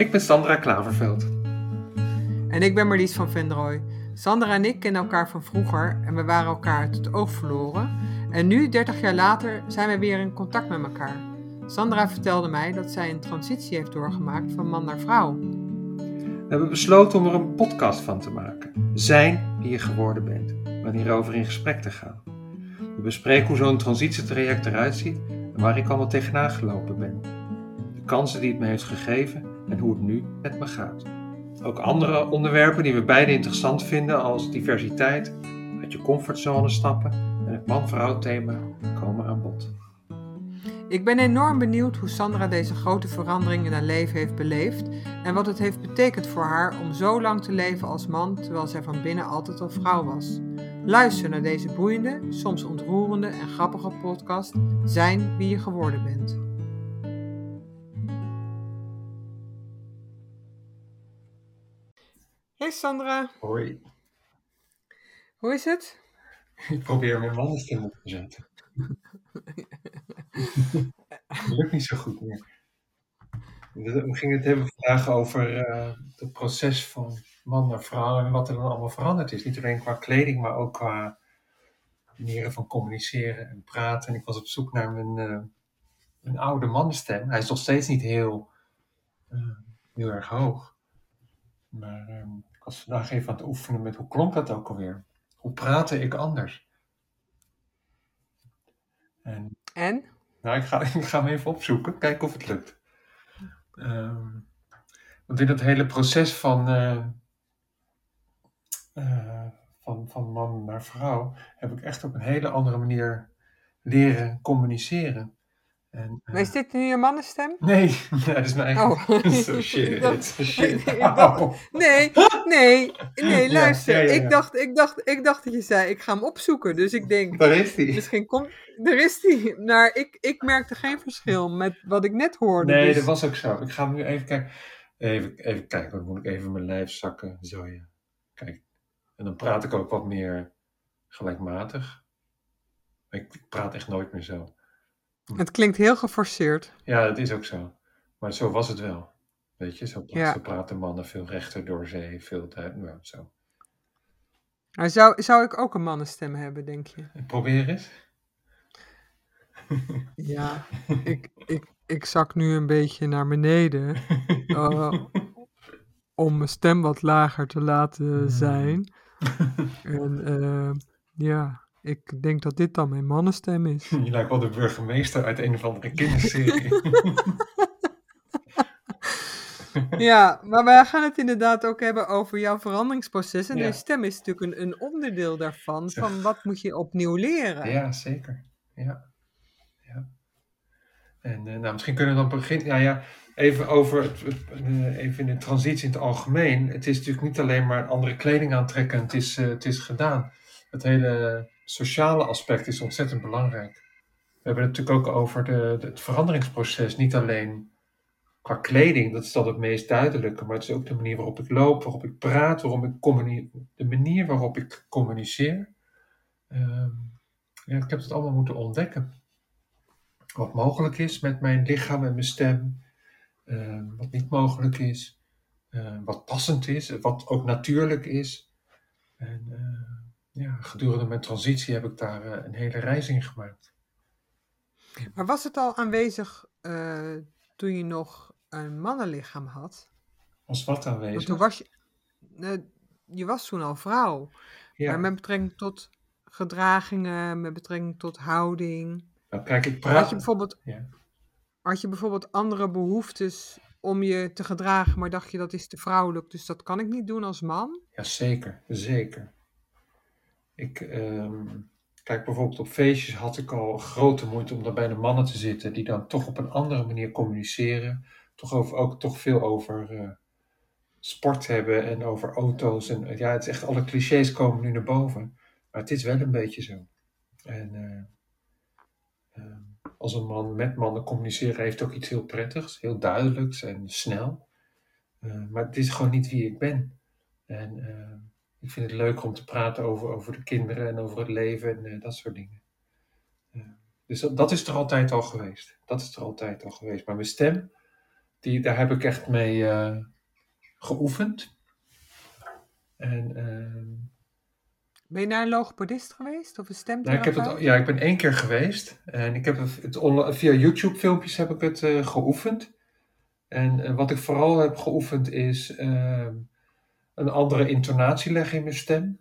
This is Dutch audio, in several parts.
Ik ben Sandra Klaverveld. En ik ben Marlies van Vendrooy. Sandra en ik kennen elkaar van vroeger en we waren elkaar uit het oog verloren. En nu, 30 jaar later, zijn we weer in contact met elkaar. Sandra vertelde mij dat zij een transitie heeft doorgemaakt van man naar vrouw. We hebben besloten om er een podcast van te maken. Zijn wie je geworden bent, met hierover in gesprek te gaan. We bespreken hoe zo'n transitietraject eruit ziet en waar ik allemaal tegenaan gelopen ben. De kansen die het me heeft gegeven en hoe het nu met me gaat. Ook andere onderwerpen die we beide interessant vinden als diversiteit, uit je comfortzone stappen en het man-vrouw thema komen aan bod. Ik ben enorm benieuwd hoe Sandra deze grote verandering in haar leven heeft beleefd en wat het heeft betekend voor haar om zo lang te leven als man terwijl zij van binnen altijd al vrouw was. Luister naar deze boeiende, soms ontroerende en grappige podcast Zijn wie je geworden bent. Sandra, Hoi, hoe is het? ik probeer mijn mannenstem op te zetten. Lukt niet zo goed meer. We gingen het hebben vandaag over eh, het proces van man naar vrouw en wat er dan allemaal veranderd is. Niet alleen qua kleding, maar ook qua manieren van communiceren en praten. En ik was op zoek naar mijn, eh, mijn oude mannenstem. Hij is nog steeds niet heel, eh, heel erg hoog. Maar ehm, ik was vandaag even aan het oefenen met hoe klonk dat ook alweer? Hoe praatte ik anders? En En? nou, ik ga, ik ga hem even opzoeken, kijken of het lukt. Ehm, want in dat hele proces van, eh, eh, van, van man naar vrouw heb ik echt op een hele andere manier leren communiceren. En, eh, Maar is dit nu je mannenstem? nee, dat is mijn eigen. Oh. Shit, Ik dacht- shit. ik dacht- Nee, nee, nee, luister. ja, ja, ja. Ik, dacht, ik, dacht, ik dacht dat je zei, ik ga hem opzoeken. Dus ik denk, Daar is hij. misschien komt... Er is die. Maar ik, ik merkte geen verschil met wat ik net hoorde. Nee, dus- dat was ook zo. Ik ga hem nu even kijken. Even, even kijken, dan moet ik even mijn lijf zakken. Zo ja. Kijk. En dan praat ik ook wat meer gelijkmatig. Ik praat echt nooit meer zo. Het klinkt heel geforceerd. Ja, dat is ook zo. Maar zo was het wel. Weet je, zo, Ja. zo praten mannen veel rechter door zee, veel tijd. Nou, zo. Zou, zou ik ook een mannenstem hebben, denk je? Probeer eens. Ja, ik, ik, ik zak nu een beetje naar beneden. eh, om mijn stem wat lager te laten zijn. En eh, ja, ik denk dat dit dan mijn mannenstem is. Je lijkt wel de burgemeester uit een of andere kinderserie. Ja, maar wij gaan het inderdaad ook hebben over jouw veranderingsproces. En Ja. je stem is natuurlijk een, een onderdeel daarvan. Van wat moet je opnieuw leren? Ja, zeker. Ja. ja. En eh, nou, misschien kunnen we dan beginnen. Ja, ja, even over het, het, eh, even in de transitie in het algemeen. Het is natuurlijk niet alleen maar andere kleding aantrekken. Het is, eh, het is gedaan. Het hele sociale aspect is ontzettend belangrijk. We hebben het natuurlijk ook over de, het veranderingsproces. Niet alleen qua kleding, dat is dan het meest duidelijke. Maar het is ook de manier waarop ik loop, waarop ik praat, waarop ik de manier waarop ik communiceer. Ehm, ja, ik heb het allemaal moeten ontdekken. Wat mogelijk is met mijn lichaam en mijn stem. eh, wat niet mogelijk is. eh, wat passend is. Wat ook natuurlijk is. En ja, gedurende mijn transitie heb ik daar eh, een hele reis in gemaakt. Maar was het al aanwezig eh, toen je nog een mannenlichaam had? Als wat Want aanwezig. toen was je... je was toen al vrouw. Ja, Maar met betrekking tot gedragingen, met betrekking tot houding. nou, kijk, ik Had praat. je bijvoorbeeld, Ja. had je bijvoorbeeld andere behoeftes om je te gedragen, maar dacht je dat is te vrouwelijk, dus dat kan ik niet doen als man? Ja, zeker, zeker. Ik, ehm, kijk, bijvoorbeeld op feestjes had ik al grote moeite om daar bij de mannen te zitten, die dan toch op een andere manier communiceren. Toch over, ook toch veel over eh, sport hebben en over auto's. En ja, het is echt, alle clichés komen nu naar boven. Maar het is wel een beetje zo. En eh, ehm, als een man met mannen communiceren heeft ook iets heel prettigs, heel duidelijks en snel. Eh, maar het is gewoon niet wie ik ben. En eh, ik vind het leuker om te praten over, over de kinderen en over het leven en eh, dat soort dingen. Dus dat, dat is er altijd al geweest. Dat is er altijd al geweest. Maar mijn stem, die, daar heb ik echt mee eh, geoefend. En ehm, Ben je naar een logopedist geweest of een nou, ik, heb stemtherapeut? het, ja, ik ben één keer geweest. En ik heb het, het via YouTube filmpjes heb ik het eh, geoefend. En wat ik vooral heb geoefend is ehm, een andere intonatie leggen in mijn stem.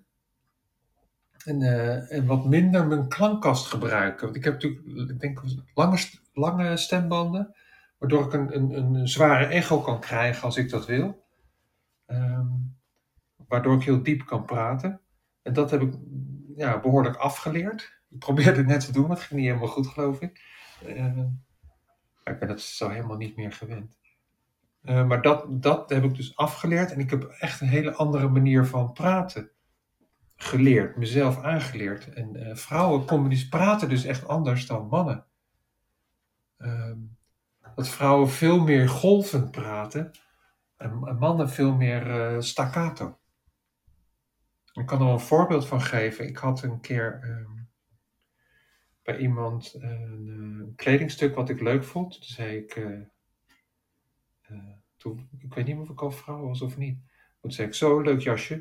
En, eh, en wat minder mijn klankkast gebruiken. Want ik heb natuurlijk, ik denk, lange, lange stembanden. Waardoor ik een, een, een zware echo kan krijgen als ik dat wil. Ehm, waardoor ik heel diep kan praten. En dat heb ik ja, behoorlijk afgeleerd. Ik probeerde het net te doen, maar het ging niet helemaal goed, geloof ik. Eh, maar ik ben het zo helemaal niet meer gewend. Eh, maar dat, dat heb ik dus afgeleerd. En ik heb echt een hele andere manier van praten geleerd. Mezelf aangeleerd. En eh, vrouwen communice- praten dus echt anders dan mannen. Ehm, dat vrouwen veel meer golvend praten. En, en mannen veel meer eh, staccato. Ik kan er wel een voorbeeld van geven. Ik had een keer ehm, bij iemand een kledingstuk wat ik leuk vond. Toen zei ik, ik weet niet meer of ik al vrouw was of niet. Toen zei ik, zo, leuk jasje.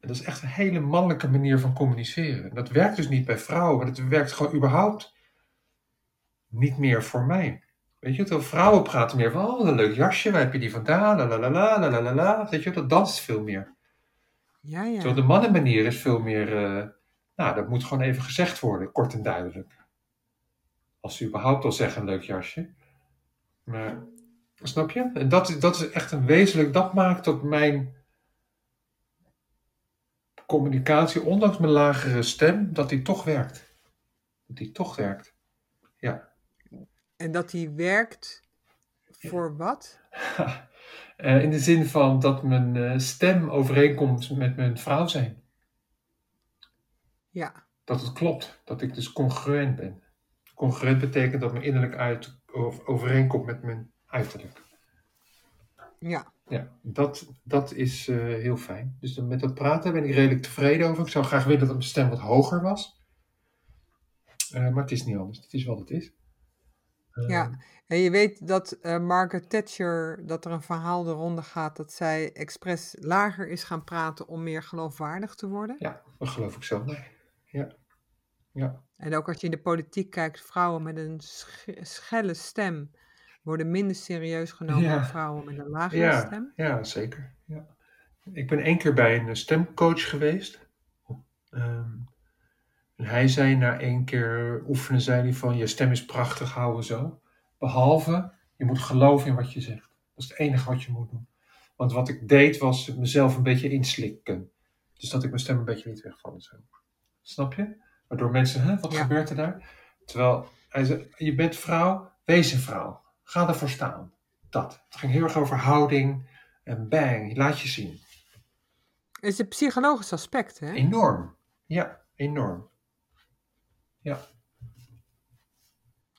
En dat is echt een hele mannelijke manier van communiceren. Dat werkt dus niet bij vrouwen. Dat werkt gewoon überhaupt niet meer voor mij. Weet je, terwijl vrouwen praten meer van, oh, een leuk jasje, waar heb je die vandaan, la la la la la la Weet je, dat danst veel meer. Ja, ja. Terwijl de mannenmanier is veel meer, eh, nou, dat moet gewoon even gezegd worden, kort en duidelijk. Als ze überhaupt al zeggen, een leuk jasje. Maar snap je? En dat, is- dat is echt een wezenlijk, dat maakt dat mijn communicatie, ondanks mijn lagere stem, dat die toch werkt. Dat die toch werkt. Ja. En dat die werkt voor wat? Eh, in de zin van dat mijn eh, stem overeenkomt met mijn vrouw zijn. Ja, dat het klopt. Dat ik dus congruent ben. Congruent betekent dat mijn innerlijk uit over- overeenkomt met mijn uiterlijk. ja. Ja, dat, dat is eh, heel fijn. Dus met dat praten ben ik redelijk tevreden over. Ik zou graag willen dat mijn stem wat hoger was. Eh, maar het is niet anders. Het is wat het is. Eh, Ja. En je weet dat Margaret Thatcher, dat er een verhaal de ronde gaat dat zij expres lager is gaan praten om meer geloofwaardig te worden. Ja, dat geloof ik zo. Nee. Ja. Ja. En ook als je in de politiek kijkt, vrouwen met een sch- schelle stem worden minder serieus genomen Ja. dan vrouwen met een lagere Ja, stem. ja, zeker. Ja. Ik ben één keer bij een stemcoach geweest. Ehm, en hij zei na één keer oefenen, zei hij van je stem is prachtig, houden zo. Behalve, je moet geloven in wat je zegt. Dat is het enige wat je moet doen. Want wat ik deed was mezelf een beetje inslikken. Dus dat ik mijn stem een beetje liet wegvallen zo. Snap je? Waardoor mensen, hè, wat Ja. gebeurt er daar? Terwijl hij zei, je bent vrouw, wees een vrouw. Ga ervoor staan. Dat. Het ging heel erg over houding en bang, laat je zien. Het is een psychologisch aspect, hè? Enorm. Ja, enorm. Ja,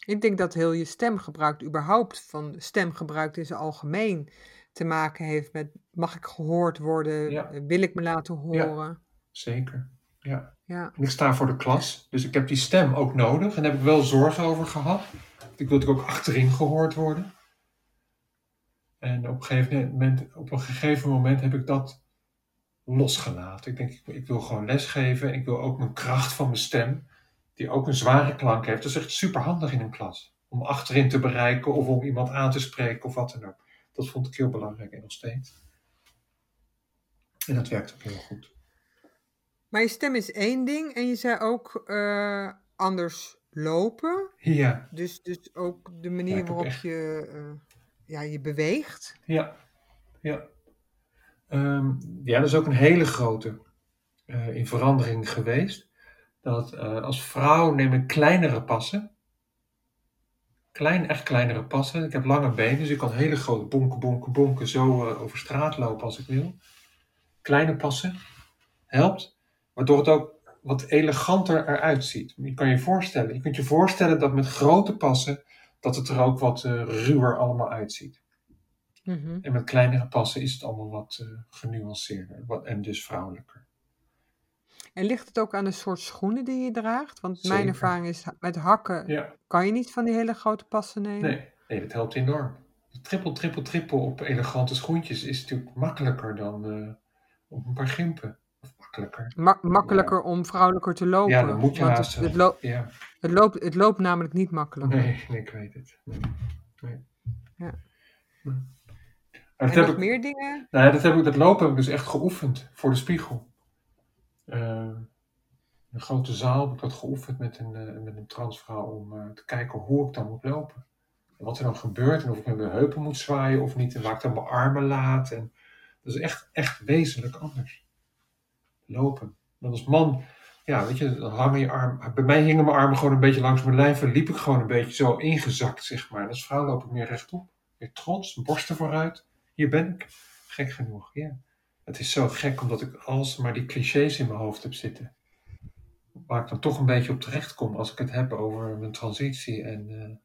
Ik denk dat heel je stemgebruik, überhaupt van stemgebruik in zijn algemeen, te maken heeft met mag ik gehoord worden, Ja. wil ik me laten horen. zeker. Ja. Ja, En ik sta voor de klas, dus ik heb die stem ook nodig. En daar heb ik wel zorgen over gehad. Ik wil natuurlijk ook achterin gehoord worden. En op een gegeven moment, op een gegeven moment heb ik dat losgelaten. Ik denk, ik, ik wil gewoon lesgeven. En ik wil ook mijn kracht van mijn stem, die ook een zware klank heeft. Dat is echt super handig in een klas. Om achterin te bereiken of om iemand aan te spreken of wat dan ook. Dat vond ik heel belangrijk en nog steeds. En dat werkt ook heel goed. Maar je stem is één ding en je zei ook eh, anders lopen. Ja, Dus, dus ook de manier waarop echt- je eh, ja, je beweegt. Ja, ja. Ehm, ja, dat is ook een hele grote eh, in verandering geweest. Dat eh, als vrouw neem ik kleinere passen. Klein, echt kleinere passen. Ik heb lange benen, dus ik kan hele grote bonken, bonken, bonken zo over straat lopen als ik wil. Kleine passen helpt, waardoor het ook wat eleganter eruit ziet. Je kan je voorstellen, je kunt je voorstellen dat met grote passen, dat het er ook wat eh, ruwer allemaal uitziet. Mhm. En met kleinere passen is het allemaal wat eh, genuanceerder wat, en dus vrouwelijker. En ligt het ook aan de soort schoenen die je draagt? Want mijn ervaring is, met hakken Ja, kan je niet van die hele grote passen nemen. nee, nee dat helpt enorm. Trippel, trippel, trippel op elegante schoentjes is natuurlijk makkelijker dan eh, op een paar gimpen. Makkelijker. Ma- makkelijker om vrouwelijker te lopen. Ja, dan moet je want het, het, wel. lo- Ja, het, loopt, het loopt namelijk niet makkelijk. nee, nee, ik weet het. Nee. Nee. Ja. Maar dat, En heb nog ik, meer dingen? nou ja, dat, heb ik, dat lopen heb ik dus echt geoefend voor de spiegel. Eh, een grote zaal heb ik dat geoefend met een, eh, met een transvrouw om eh, te kijken hoe ik dan moet lopen. En wat er dan gebeurt en of ik met mijn heupen moet zwaaien of niet en waar ik dan mijn armen laat. En dat is echt, echt wezenlijk anders. Lopen. Want als man, ja, weet je, dan hangen je arm. Bij mij hingen mijn armen gewoon een beetje langs mijn lijf en liep ik gewoon een beetje zo ingezakt, zeg maar. En als vrouw loop ik meer rechtop, meer trots, borsten vooruit. Hier ben ik. Gek genoeg, ja. Het is zo gek omdat ik alsmaar die clichés in mijn hoofd heb zitten. Waar ik dan toch een beetje op terecht kom als ik het heb over mijn transitie en eh,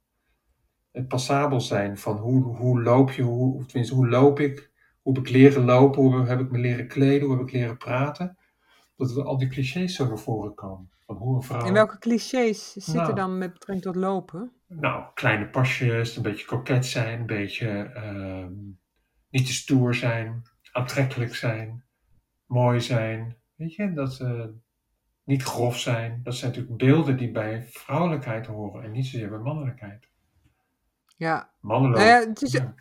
het passabel zijn van hoe, hoe loop je, hoe, tenminste hoe loop ik, hoe heb ik leren lopen, hoe heb ik me leren kleden, hoe heb ik leren praten. Dat er al die clichés zo naar voren komen. Van hoe een vrouw... En welke clichés zitten Nou. dan met betrekking tot lopen? Nou, kleine pasjes, een beetje koket zijn, een beetje ehm, niet te stoer zijn, aantrekkelijk zijn, mooi zijn. Weet je, dat eh, niet grof zijn. Dat zijn natuurlijk beelden die bij vrouwelijkheid horen en niet zozeer bij mannelijkheid. Ja, Nou het is- ja.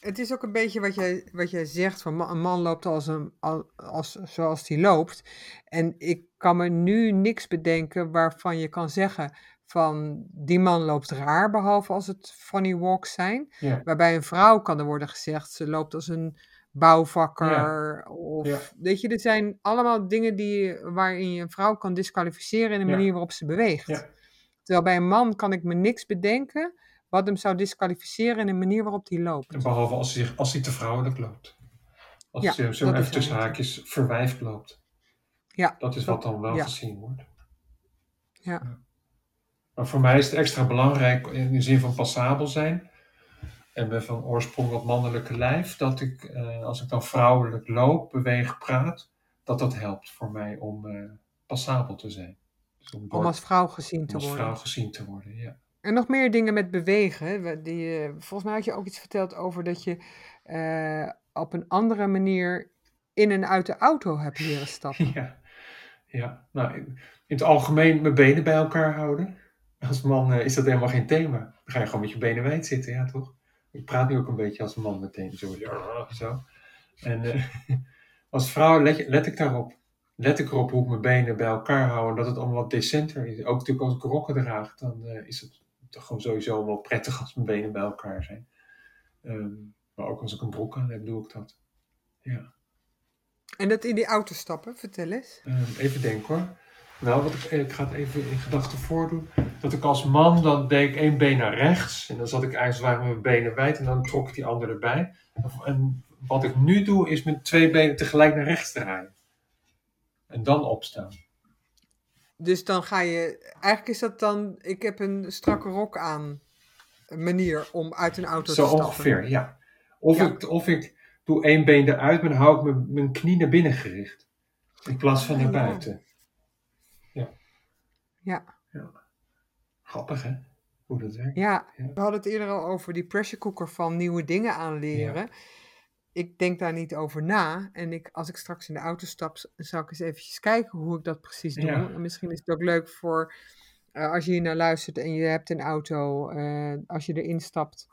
Het is ook een beetje wat jij, wat jij zegt, van een man loopt als een, al- als, zoals hij loopt. En ik kan me nu niks bedenken waarvan je kan zeggen van die man loopt raar, behalve als het funny walks zijn. Ja. Waarbij een vrouw kan er worden gezegd, ze loopt als een bouwvakker. Of, Ja. weet je, er zijn allemaal dingen die, waarin je een vrouw kan disqualificeren in de manier waarop ze beweegt. Terwijl bij een man kan ik me niks bedenken wat hem zou disqualificeren in de manier waarop hij loopt. En behalve als hij, als hij te vrouwelijk loopt. Als Ja, hij zo dat is even tussen haakjes verwijfd loopt. Ja, Dat is wat dan wel ja. gezien wordt. Ja. Maar voor mij is het extra belangrijk in de zin van passabel zijn. En met van oorsprong wat mannelijke lijf. Dat ik, eh, als ik dan vrouwelijk loop, beweeg, praat. Dat dat helpt voor mij om eh, passabel te zijn. Dus om, door- om als vrouw gezien om te als worden. vrouw gezien te worden, ja. En nog meer dingen met bewegen. Die, eh, volgens mij had je ook iets verteld over dat je eh, op een andere manier in en uit de auto hebt leren stappen. Ja, ja. Nou, in, in het algemeen mijn benen bij elkaar houden. Als man eh, is dat helemaal geen thema. Dan ga je gewoon met je benen wijd zitten, ja toch? Ik praat nu ook een beetje als man meteen, zo. zo. En als vrouw let, ik daarop. Let ik erop hoe ik mijn benen bij elkaar hou en dat het allemaal wat decenter is. Ook natuurlijk als ik rokken draag, dan is het toch gewoon sowieso wel prettig als mijn benen bij elkaar zijn. Ehm, maar ook als ik een broek aan heb, doe ik dat. Ja. En dat in die auto stappen, vertel eens. Ehm, even denken hoor. Wel, wat ik, ik ga het even in gedachten voordoen. Dat ik als man, dan deed ik één been naar rechts. En dan zat ik eigenlijk met mijn benen wijd. En dan trok ik die andere erbij. En wat ik nu doe, is met twee benen tegelijk naar rechts draaien. En dan opstaan. Dus dan ga je, eigenlijk is dat dan, ik heb een strakke rok aan manier om uit een auto Zo te stappen. ongeveer, ja. Of, Ja. Ik, of ik doe één been eruit, maar dan hou ik mijn, mijn knie naar binnen gericht. In plaats van naar Ah, ja. buiten. Ja. Grappig hè? Hoe dat werkt. Ja, Ja. we hadden het eerder al over die pressure cooker van nieuwe dingen aanleren. Ik denk daar niet over na. En ik, als ik straks in de auto stap, zal ik eens eventjes kijken hoe ik dat precies doe. Ja. En misschien is het ook leuk voor eh, als je hier naar luistert en je hebt een auto, eh, als je erin stapt.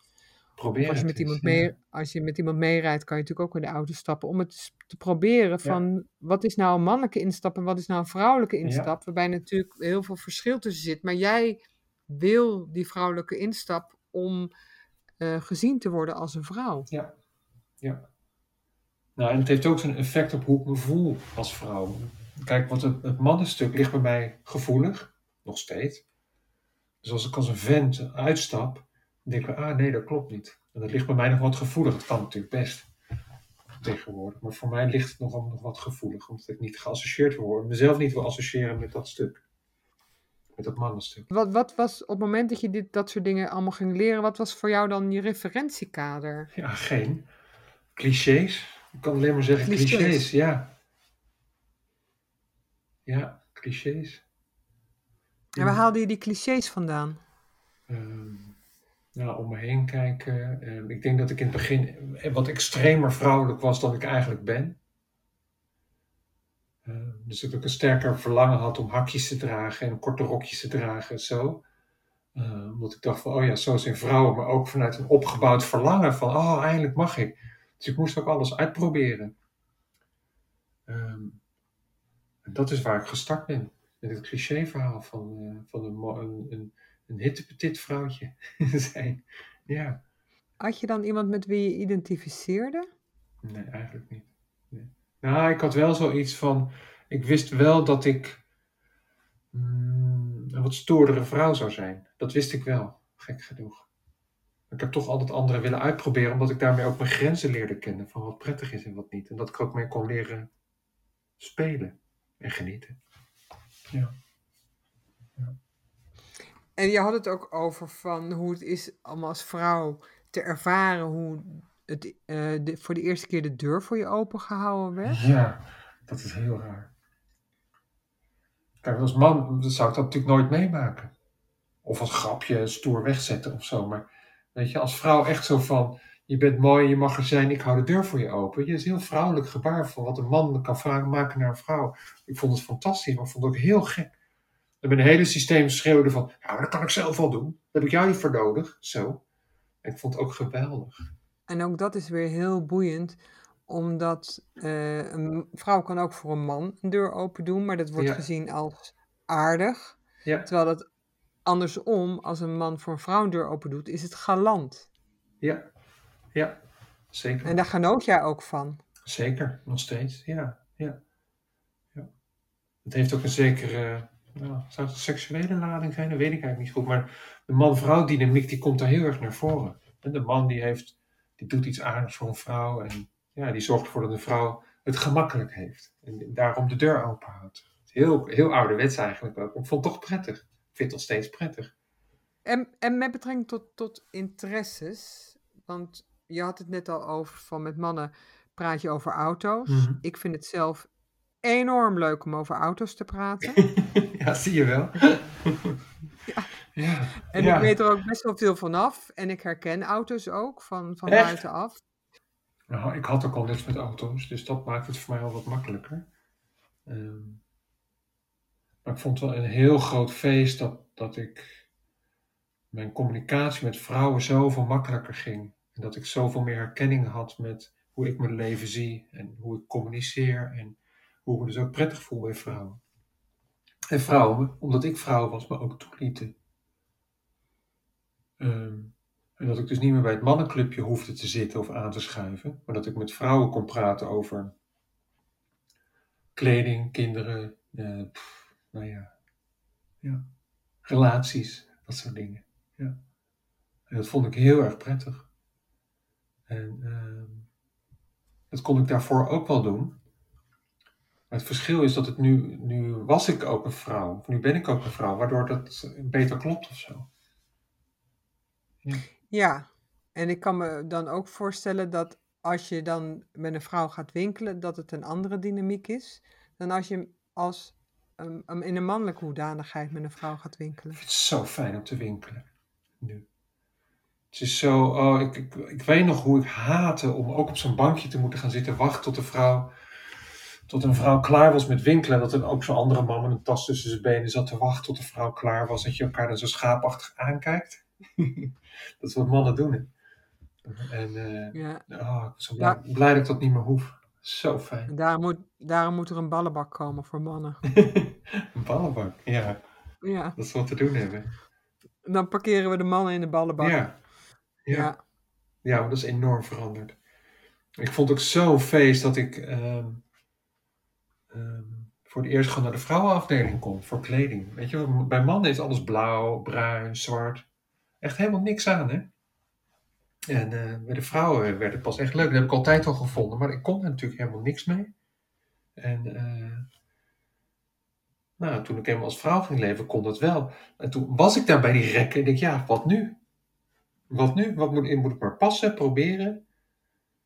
Probeer als je, met iemand mee, als je met iemand meerijdt, kan je natuurlijk ook in de auto stappen. Om het te proberen Ja. van wat is nou een mannelijke instap en wat is nou een vrouwelijke Ja. instap. Waarbij natuurlijk heel veel verschil tussen zit. Maar jij wil die vrouwelijke instap om eh, gezien te worden als een vrouw. Ja, ja. Nou, en het heeft ook zijn effect op hoe ik me voel als vrouw. Kijk, want het, het mannenstuk ligt bij mij gevoelig, nog steeds. Dus als ik als een vent uitstap, denk ik, ah nee, dat klopt niet. En dat ligt bij mij nog wat gevoelig. Het kan natuurlijk best tegenwoordig. Maar voor mij ligt het nog, nog wat gevoelig, omdat ik niet geassocieerd wil worden. Mezelf niet wil associëren met dat stuk. Met dat mannenstuk. Wat, wat was op het moment dat je dit, dat soort dingen allemaal ging leren, wat was voor jou dan je referentiekader? Ja, geen clichés. Ik kan alleen maar zeggen Clichés. clichés, ja. Ja, clichés. En waar haalde je die clichés vandaan? Ehm, nou, om me heen kijken. Eh, ik denk dat ik in het begin wat extremer vrouwelijk was dan ik eigenlijk ben. Uh, dus dat ik een sterker verlangen had om hakjes te dragen en korte rokjes te dragen en zo. Uh, omdat ik dacht van, oh ja, zo zijn vrouwen, maar ook vanuit een opgebouwd verlangen van, oh, eindelijk mag ik. Dus ik moest ook alles uitproberen. Um, en dat is waar ik gestart ben. Met het cliché-verhaal van, uh, van een, een, een, een hittepetit vrouwtje zijn. Ja. Had je dan iemand met wie je identificeerde? Nee, eigenlijk niet. Nee. Nou, ik had wel zoiets van, ik wist wel dat ik mm, een wat stoerdere vrouw zou zijn. Dat wist ik wel, gek genoeg. Ik heb toch altijd anderen willen uitproberen, omdat ik daarmee ook mijn grenzen leerde kennen van wat prettig is en wat niet. En dat ik ook mee kon leren spelen en genieten. Ja. ja. En je had het ook over van hoe het is om als vrouw te ervaren hoe het uh, de, voor de eerste keer de deur voor je open gehouden werd. Ja, dat is heel raar. Kijk, als man zou ik dat natuurlijk nooit meemaken. Of als grapje stoer wegzetten of zo. Maar weet je, als vrouw echt zo van, je bent mooi, je mag er zijn, ik hou de deur voor je open. Je is een heel vrouwelijk gebaar van wat een man kan vragen, maken naar een vrouw. Ik vond het fantastisch, maar ik vond het ook heel gek. En mijn hele systeem schreeuwde van, ja, maar dat kan ik zelf wel doen. Dat heb ik jou niet voor nodig. Zo. En ik vond het ook geweldig. En ook dat is weer heel boeiend, omdat uh, een vrouw kan ook voor een man een deur open doen, maar dat wordt gezien als aardig. Ja. Terwijl dat andersom, als een man voor een vrouw een deur open doet, is het galant. Ja, ja, zeker. En daar genoot jij ook van? Zeker, nog steeds, ja. ja. ja. Het heeft ook een zekere, nou, zou het een seksuele lading zijn? Dat weet ik eigenlijk niet goed. Maar de man-vrouw dynamiek die komt daar heel erg naar voren. En de man die, heeft, die doet iets aardigs voor een vrouw en ja, die zorgt ervoor dat de vrouw het gemakkelijk heeft. En daarom de deur open houdt. Heel, heel ouderwets eigenlijk ook. Ik vond het toch prettig. Vind het nog steeds prettig. En, en met betrekking tot, tot interesses, want je had het net al over van met mannen praat je over auto's. Mhm. Ik vind het zelf enorm leuk om over auto's te praten. ja, zie je wel. ja. ja. En ik weet er ook best wel veel vanaf. En ik herken auto's ook van, van buitenaf. Nou, ik had ook al niks met auto's, dus dat maakt het voor mij al wat makkelijker. Ehm, maar ik vond het wel een heel groot feest dat, dat ik mijn communicatie met vrouwen zoveel makkelijker ging. En dat ik zoveel meer herkenning had met hoe ik mijn leven zie en hoe ik communiceer en hoe ik me dus ook prettig voel bij vrouwen. En vrouwen, omdat ik vrouw was, me ook toelieten. Ehm, en dat ik dus niet meer bij het mannenclubje hoefde te zitten of aan te schuiven, maar dat ik met vrouwen kon praten over kleding, kinderen, uh, nou ja, ja, relaties, dat soort dingen. Ja. En dat vond ik heel erg prettig. En uh, dat kon ik daarvoor ook wel doen. Het verschil is dat het nu, nu was ik ook een vrouw, of nu ben ik ook een vrouw, waardoor dat beter klopt of zo. Ja. ja, en ik kan me dan ook voorstellen dat als je dan met een vrouw gaat winkelen, dat het een andere dynamiek is dan als je als um, in een mannelijke hoedanigheid met een vrouw gaat winkelen. Het is zo fijn om te winkelen nu. Het is zo, oh, ik, ik, ik, weet nog hoe ik haatte om ook op zo'n bankje te moeten gaan zitten wachten tot de vrouw, tot een vrouw klaar was met winkelen. Dat er ook zo'n andere man met een tas tussen zijn benen zat te wachten tot de vrouw klaar was. Dat je elkaar dan zo schaapachtig aankijkt. dat is wat mannen doen. En uh, ja. oh, ik ben zo blij, blij, dat ik dat niet meer hoef. Zo fijn. Daarom moet, daarom moet er een ballenbak komen voor mannen. een ballenbak, ja. ja. Dat is wat te doen hebben. Dan parkeren we de mannen in de ballenbak. Ja. Ja. ja. maar dat is enorm veranderd. Ik vond ook zo'n feest dat ik ehm, ehm, voor het eerst gewoon naar de vrouwenafdeling kon voor kleding. Weet je, bij mannen is alles blauw, bruin, zwart. Echt helemaal niks aan, hè? En uh, bij de vrouwen werd het pas echt leuk. Dat heb ik altijd al gevonden, maar ik kon er natuurlijk helemaal niks mee. En uh, nou, toen ik helemaal als vrouw ging leven, kon dat wel. En toen was ik daar bij die rekken en ik, ja, wat nu? Wat nu? Wat moet, moet ik maar passen, proberen,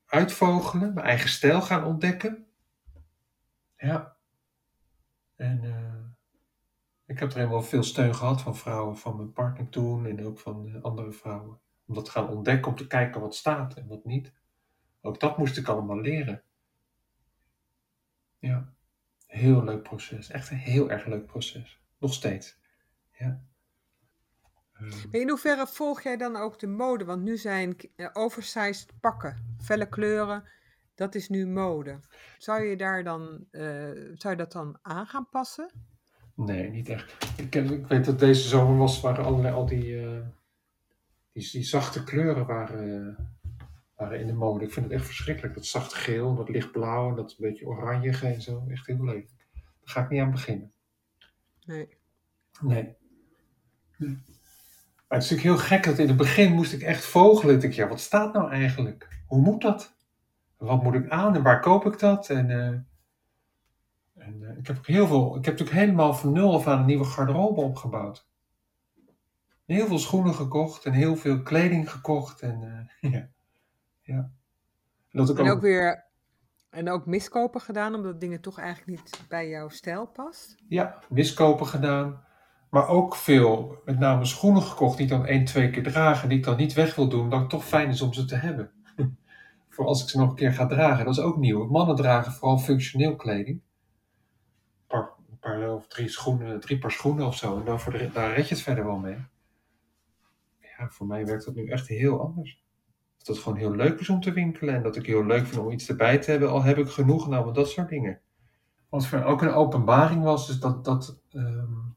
uitvogelen, mijn eigen stijl gaan ontdekken? Ja. En uh, ik heb er helemaal veel steun gehad van vrouwen, van mijn partner toen en ook van andere vrouwen. Om dat te gaan ontdekken, om te kijken wat staat en wat niet. Ook dat moest ik allemaal leren. Ja, heel leuk proces. Echt een heel erg leuk proces. Nog steeds. Ja. In hoeverre volg jij dan ook de mode? Want nu zijn eh, oversized pakken, felle kleuren, dat is nu mode. Zou je, daar dan, eh, zou je dat dan aan gaan passen? Nee, niet echt. Ik, ik weet dat deze zomer was, waren allerlei al die, uh, die, die, zachte kleuren waren, waren in de mode. Ik vind het echt verschrikkelijk. Dat zacht geel, dat lichtblauw en dat een beetje oranjige en zo. Echt heel leuk. Daar ga ik niet aan beginnen. Nee. Nee. nee. Maar het is natuurlijk heel gek dat in het begin moest ik echt vogelen. Ik dacht, ja, wat staat nou eigenlijk? Hoe moet dat? Wat moet ik aan en waar koop ik dat? En, uh, en uh, ik heb heel veel, ik heb natuurlijk helemaal van nul af aan een nieuwe garderobe opgebouwd. Heel veel schoenen gekocht en heel veel kleding gekocht. En, uh, ja. ja. En, dat ik en ook, ook weer en ook miskopen gedaan, omdat dingen toch eigenlijk niet bij jouw stijl past? Ja, miskopen gedaan. Maar ook veel, met name schoenen gekocht die ik dan één, twee keer dragen, die ik dan niet weg wil doen, dat het toch fijn is om ze te hebben. voor als ik ze nog een keer ga dragen. Dat is ook nieuw. Mannen dragen vooral functioneel kleding. Een paar, een paar of drie schoenen, drie paar schoenen of zo. En dan voor de, daar red je het verder wel mee. Voor mij werkt dat nu echt heel anders. Dat het gewoon heel leuk is om te winkelen. En dat ik heel leuk vind om iets erbij te hebben. Al heb ik genoeg, nou, dat soort dingen. Wat voor ook een openbaring was, is dat, dat um,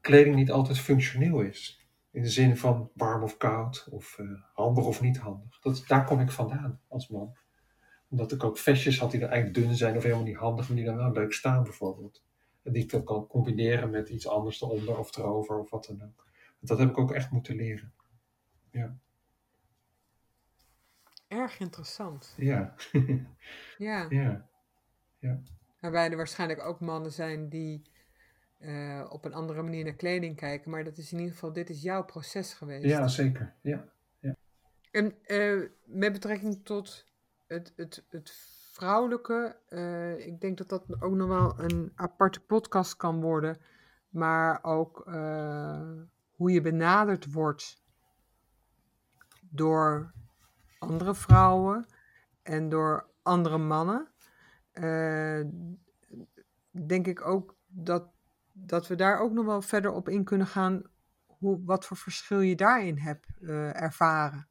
kleding niet altijd functioneel is. In de zin van warm of koud, of uh, handig of niet handig. Dat, daar kom ik vandaan als man. Omdat ik ook vestjes had die dan eigenlijk dun zijn of helemaal niet handig, maar die dan wel leuk staan bijvoorbeeld. En die ik dan kan combineren met iets anders eronder of erover of wat dan ook. Dat heb ik ook echt moeten leren. Ja. Erg interessant. Ja. ja. ja. ja. Waarbij er waarschijnlijk ook mannen zijn die uh, op een andere manier naar kleding kijken. Maar dat is in ieder geval, dit is jouw proces geweest. Ja, zeker. Ja. ja. En uh, met betrekking tot het, het, het vrouwelijke, uh, ik denk dat dat ook nog wel een aparte podcast kan worden. Maar ook hoe je benaderd wordt door andere vrouwen en door andere mannen. denk ik ook dat dat we daar ook nog wel verder op in kunnen gaan. Hoe, wat voor verschil je daarin hebt uh, ervaren.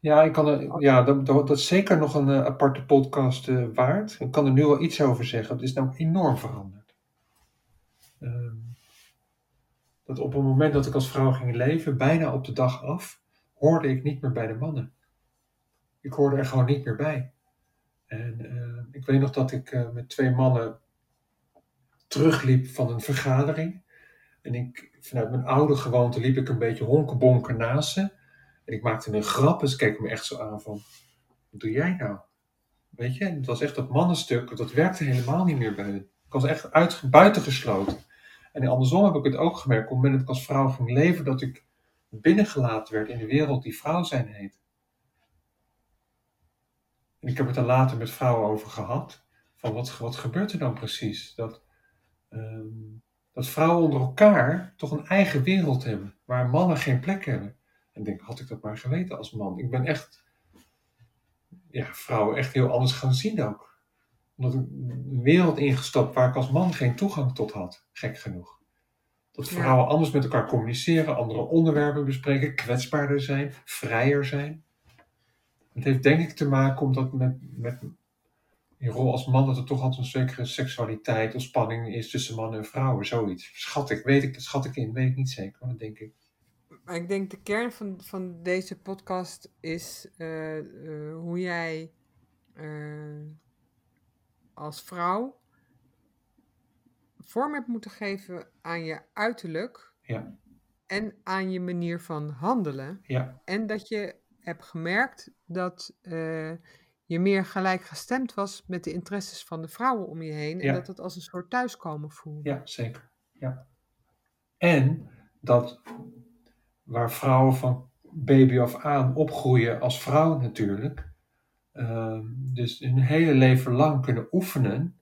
Ja, ik kan ja dat, dat, is zeker nog een uh, aparte podcast waard. Ik kan er nu wel iets over zeggen. Het is namelijk enorm veranderd. Um, dat op het moment dat ik als vrouw ging leven, bijna op de dag af, hoorde ik niet meer bij de mannen. Ik hoorde er gewoon niet meer bij. En ik weet nog dat ik met twee mannen terugliep van een vergadering. En ik, vanuit mijn oude gewoonte liep ik een beetje honkenbonken naast ze. En ik maakte een grap en ze keken me echt zo aan van, wat doe jij nou? Weet je, het was echt dat mannenstuk, dat werkte helemaal niet meer bij hen. Ik was echt uit, buitengesloten. En andersom heb ik het ook gemerkt, op het moment dat ik als vrouw ging leven, dat ik binnengelaten werd in de wereld die vrouw zijn heet. En ik heb het er later met vrouwen over gehad. Van wat, wat gebeurt er dan precies? Dat um, dat vrouwen onder elkaar toch een eigen wereld hebben, waar mannen geen plek hebben. En ik denk, had ik dat maar geweten als man. Ik ben echt, ja, vrouwen echt heel anders gaan zien ook. Omdat ik een wereld ingestapt waar ik als man geen toegang tot had, gek genoeg. Dat vrouwen anders met elkaar communiceren, andere onderwerpen bespreken, kwetsbaarder zijn, vrijer zijn. Het heeft denk ik te maken omdat met, met je rol als man dat er toch altijd een zekere seksualiteit of spanning is tussen mannen en vrouwen, zoiets. Schat ik, weet ik, schat ik in, weet ik niet zeker, maar dat denk ik. Maar ik denk de kern van, van deze podcast is uh, uh, hoe jij uh, als vrouw vorm hebt moeten geven aan je uiterlijk ja. en aan je manier van handelen. Ja. En dat je hebt gemerkt dat je meer gelijkgestemd was met de interesses van de vrouwen om je heen. En dat het als een soort thuiskomen voelde. Ja, zeker. Ja. En dat waar vrouwen van baby af aan opgroeien als vrouw natuurlijk. Uh, dus hun hele leven lang kunnen oefenen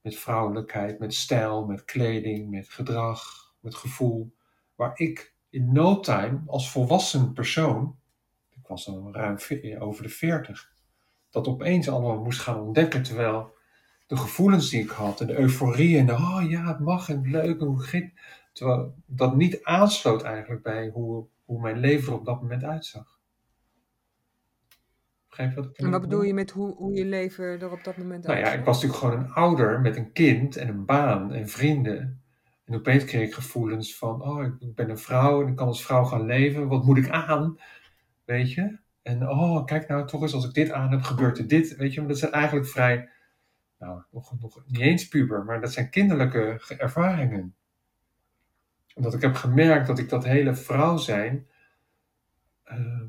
met vrouwelijkheid, met stijl, met kleding, met gedrag, met gevoel. Waar ik in no time als volwassen persoon was dan ruim ve- over de 40, dat opeens allemaal moest gaan ontdekken. Terwijl de gevoelens die ik had en de euforie en de, oh ja, het mag en leuk en hoe ging Terwijl dat niet aansloot eigenlijk bij hoe, hoe mijn leven er op dat moment uitzag. Begrijp je wat ik En wat bedoel je met hoe, hoe je leven er op dat moment Nou ja, ik was natuurlijk gewoon een ouder met een kind en een baan en vrienden. En opeens kreeg ik gevoelens van, oh, ik- ben een vrouw en ik kan als vrouw gaan leven. Wat moet ik aan? Weet je? En oh, kijk nou toch eens, als ik dit aan heb, gebeurt er dit. Weet je, maar dat zijn eigenlijk vrij, nou, nog, nog niet eens puber, maar dat zijn kinderlijke ge- ervaringen. Omdat ik heb gemerkt dat ik dat hele vrouw zijn, ehm,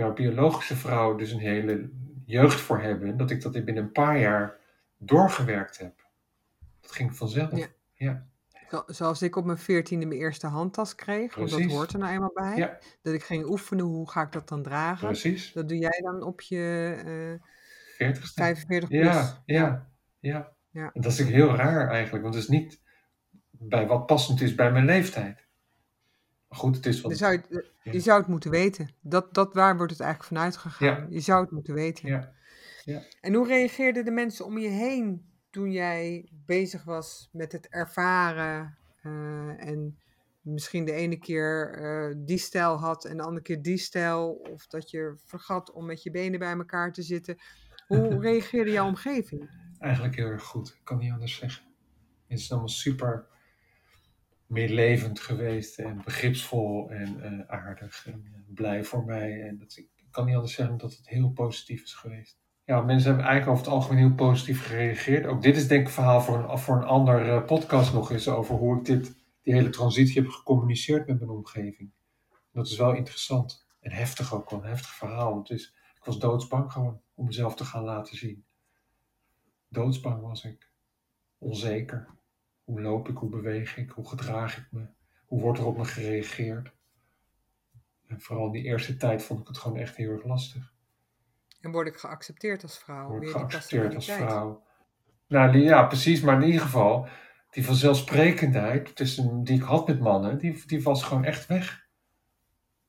ja, biologische vrouw dus een hele jeugd voor hebben, dat ik dat binnen een paar jaar doorgewerkt heb. Dat ging vanzelf. Ja. Ja, Zo- Zoals ik op mijn veertiende mijn eerste handtas kreeg, want dat hoort er nou eenmaal bij. ja Dat ik ging oefenen, hoe ga ik dat dan dragen? precies. Dat doe jij dan op je eh 40ste. 45 plus. Ja, ja, ja. Ja. En dat is natuurlijk heel raar eigenlijk, want het is niet bij wat passend is bij mijn leeftijd. Goed, het is wat. Dan zou je, Ja. je zou het moeten weten. Dat, dat waar wordt het eigenlijk vanuit gegaan. Ja. Je zou het moeten weten. Ja, En hoe reageerden de mensen om je heen toen jij bezig was met het ervaren eh, en misschien de ene keer eh, die stijl had en de andere keer die stijl, of dat je vergat om met je benen bij elkaar te zitten. Hoe reageerde jouw omgeving? eigenlijk heel erg goed. Ik kan niet anders zeggen. Het is allemaal super meelevend geweest en begripsvol en eh, aardig en eh, blij voor mij. En dat, ik kan niet anders zeggen dat het heel positief is geweest. Ja, mensen hebben eigenlijk over het algemeen heel positief gereageerd. Ook dit is denk ik een verhaal voor een, voor een ander eh, podcast nog eens over hoe ik dit, die hele transitie heb gecommuniceerd met mijn omgeving. Dat is wel interessant en heftig ook wel, een heftig verhaal. Want is, ik was doodsbang gewoon om mezelf te gaan laten zien. Doodsbang was ik. Onzeker. Hoe loop ik, hoe beweeg ik, hoe gedraag ik me, hoe wordt er op me gereageerd. En vooral in die eerste tijd vond ik het gewoon echt heel erg lastig. En word ik geaccepteerd als vrouw? Word ik geaccepteerd als vrouw. Nou, ja, precies. Maar in ieder geval, die vanzelfsprekendheid tussen, die ik had met mannen, die, die was gewoon echt weg.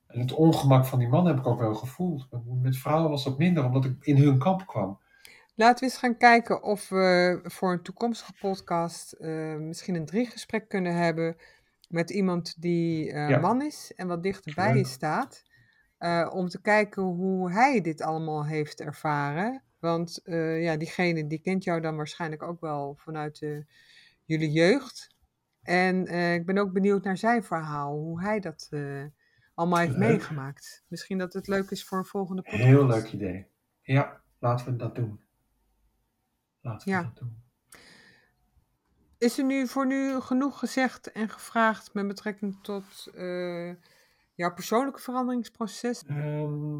En het ongemak van die mannen heb ik ook wel gevoeld. Met vrouwen was dat minder, omdat ik in hun kamp kwam. Laten we eens gaan kijken of we voor een toekomstige podcast eh, misschien een driegesprek kunnen hebben met iemand die eh, Ja. man is en wat dichter bij je staat. eh, om te kijken hoe hij dit allemaal heeft ervaren. Want ja, diegene die kent jou dan waarschijnlijk ook wel vanuit jullie jeugd. En ik ben ook benieuwd naar zijn verhaal, hoe hij dat allemaal heeft Leuk. meegemaakt. Misschien dat het leuk is voor een volgende podcast. Heel leuk idee. Ja, laten we dat doen. Ja. doen. Is er nu voor nu genoeg gezegd en gevraagd met betrekking tot eh, jouw persoonlijke veranderingsproces? Ehm,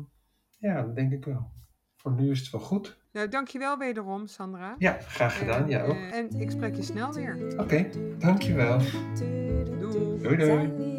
ja, dat denk ik wel. Voor nu is het wel goed. Nou, dankjewel wederom, Sandra. Ja, graag gedaan, jou. Ja, eh, en ik spreek je snel weer. Oké, okay, dankjewel. Doei. Doei, doei.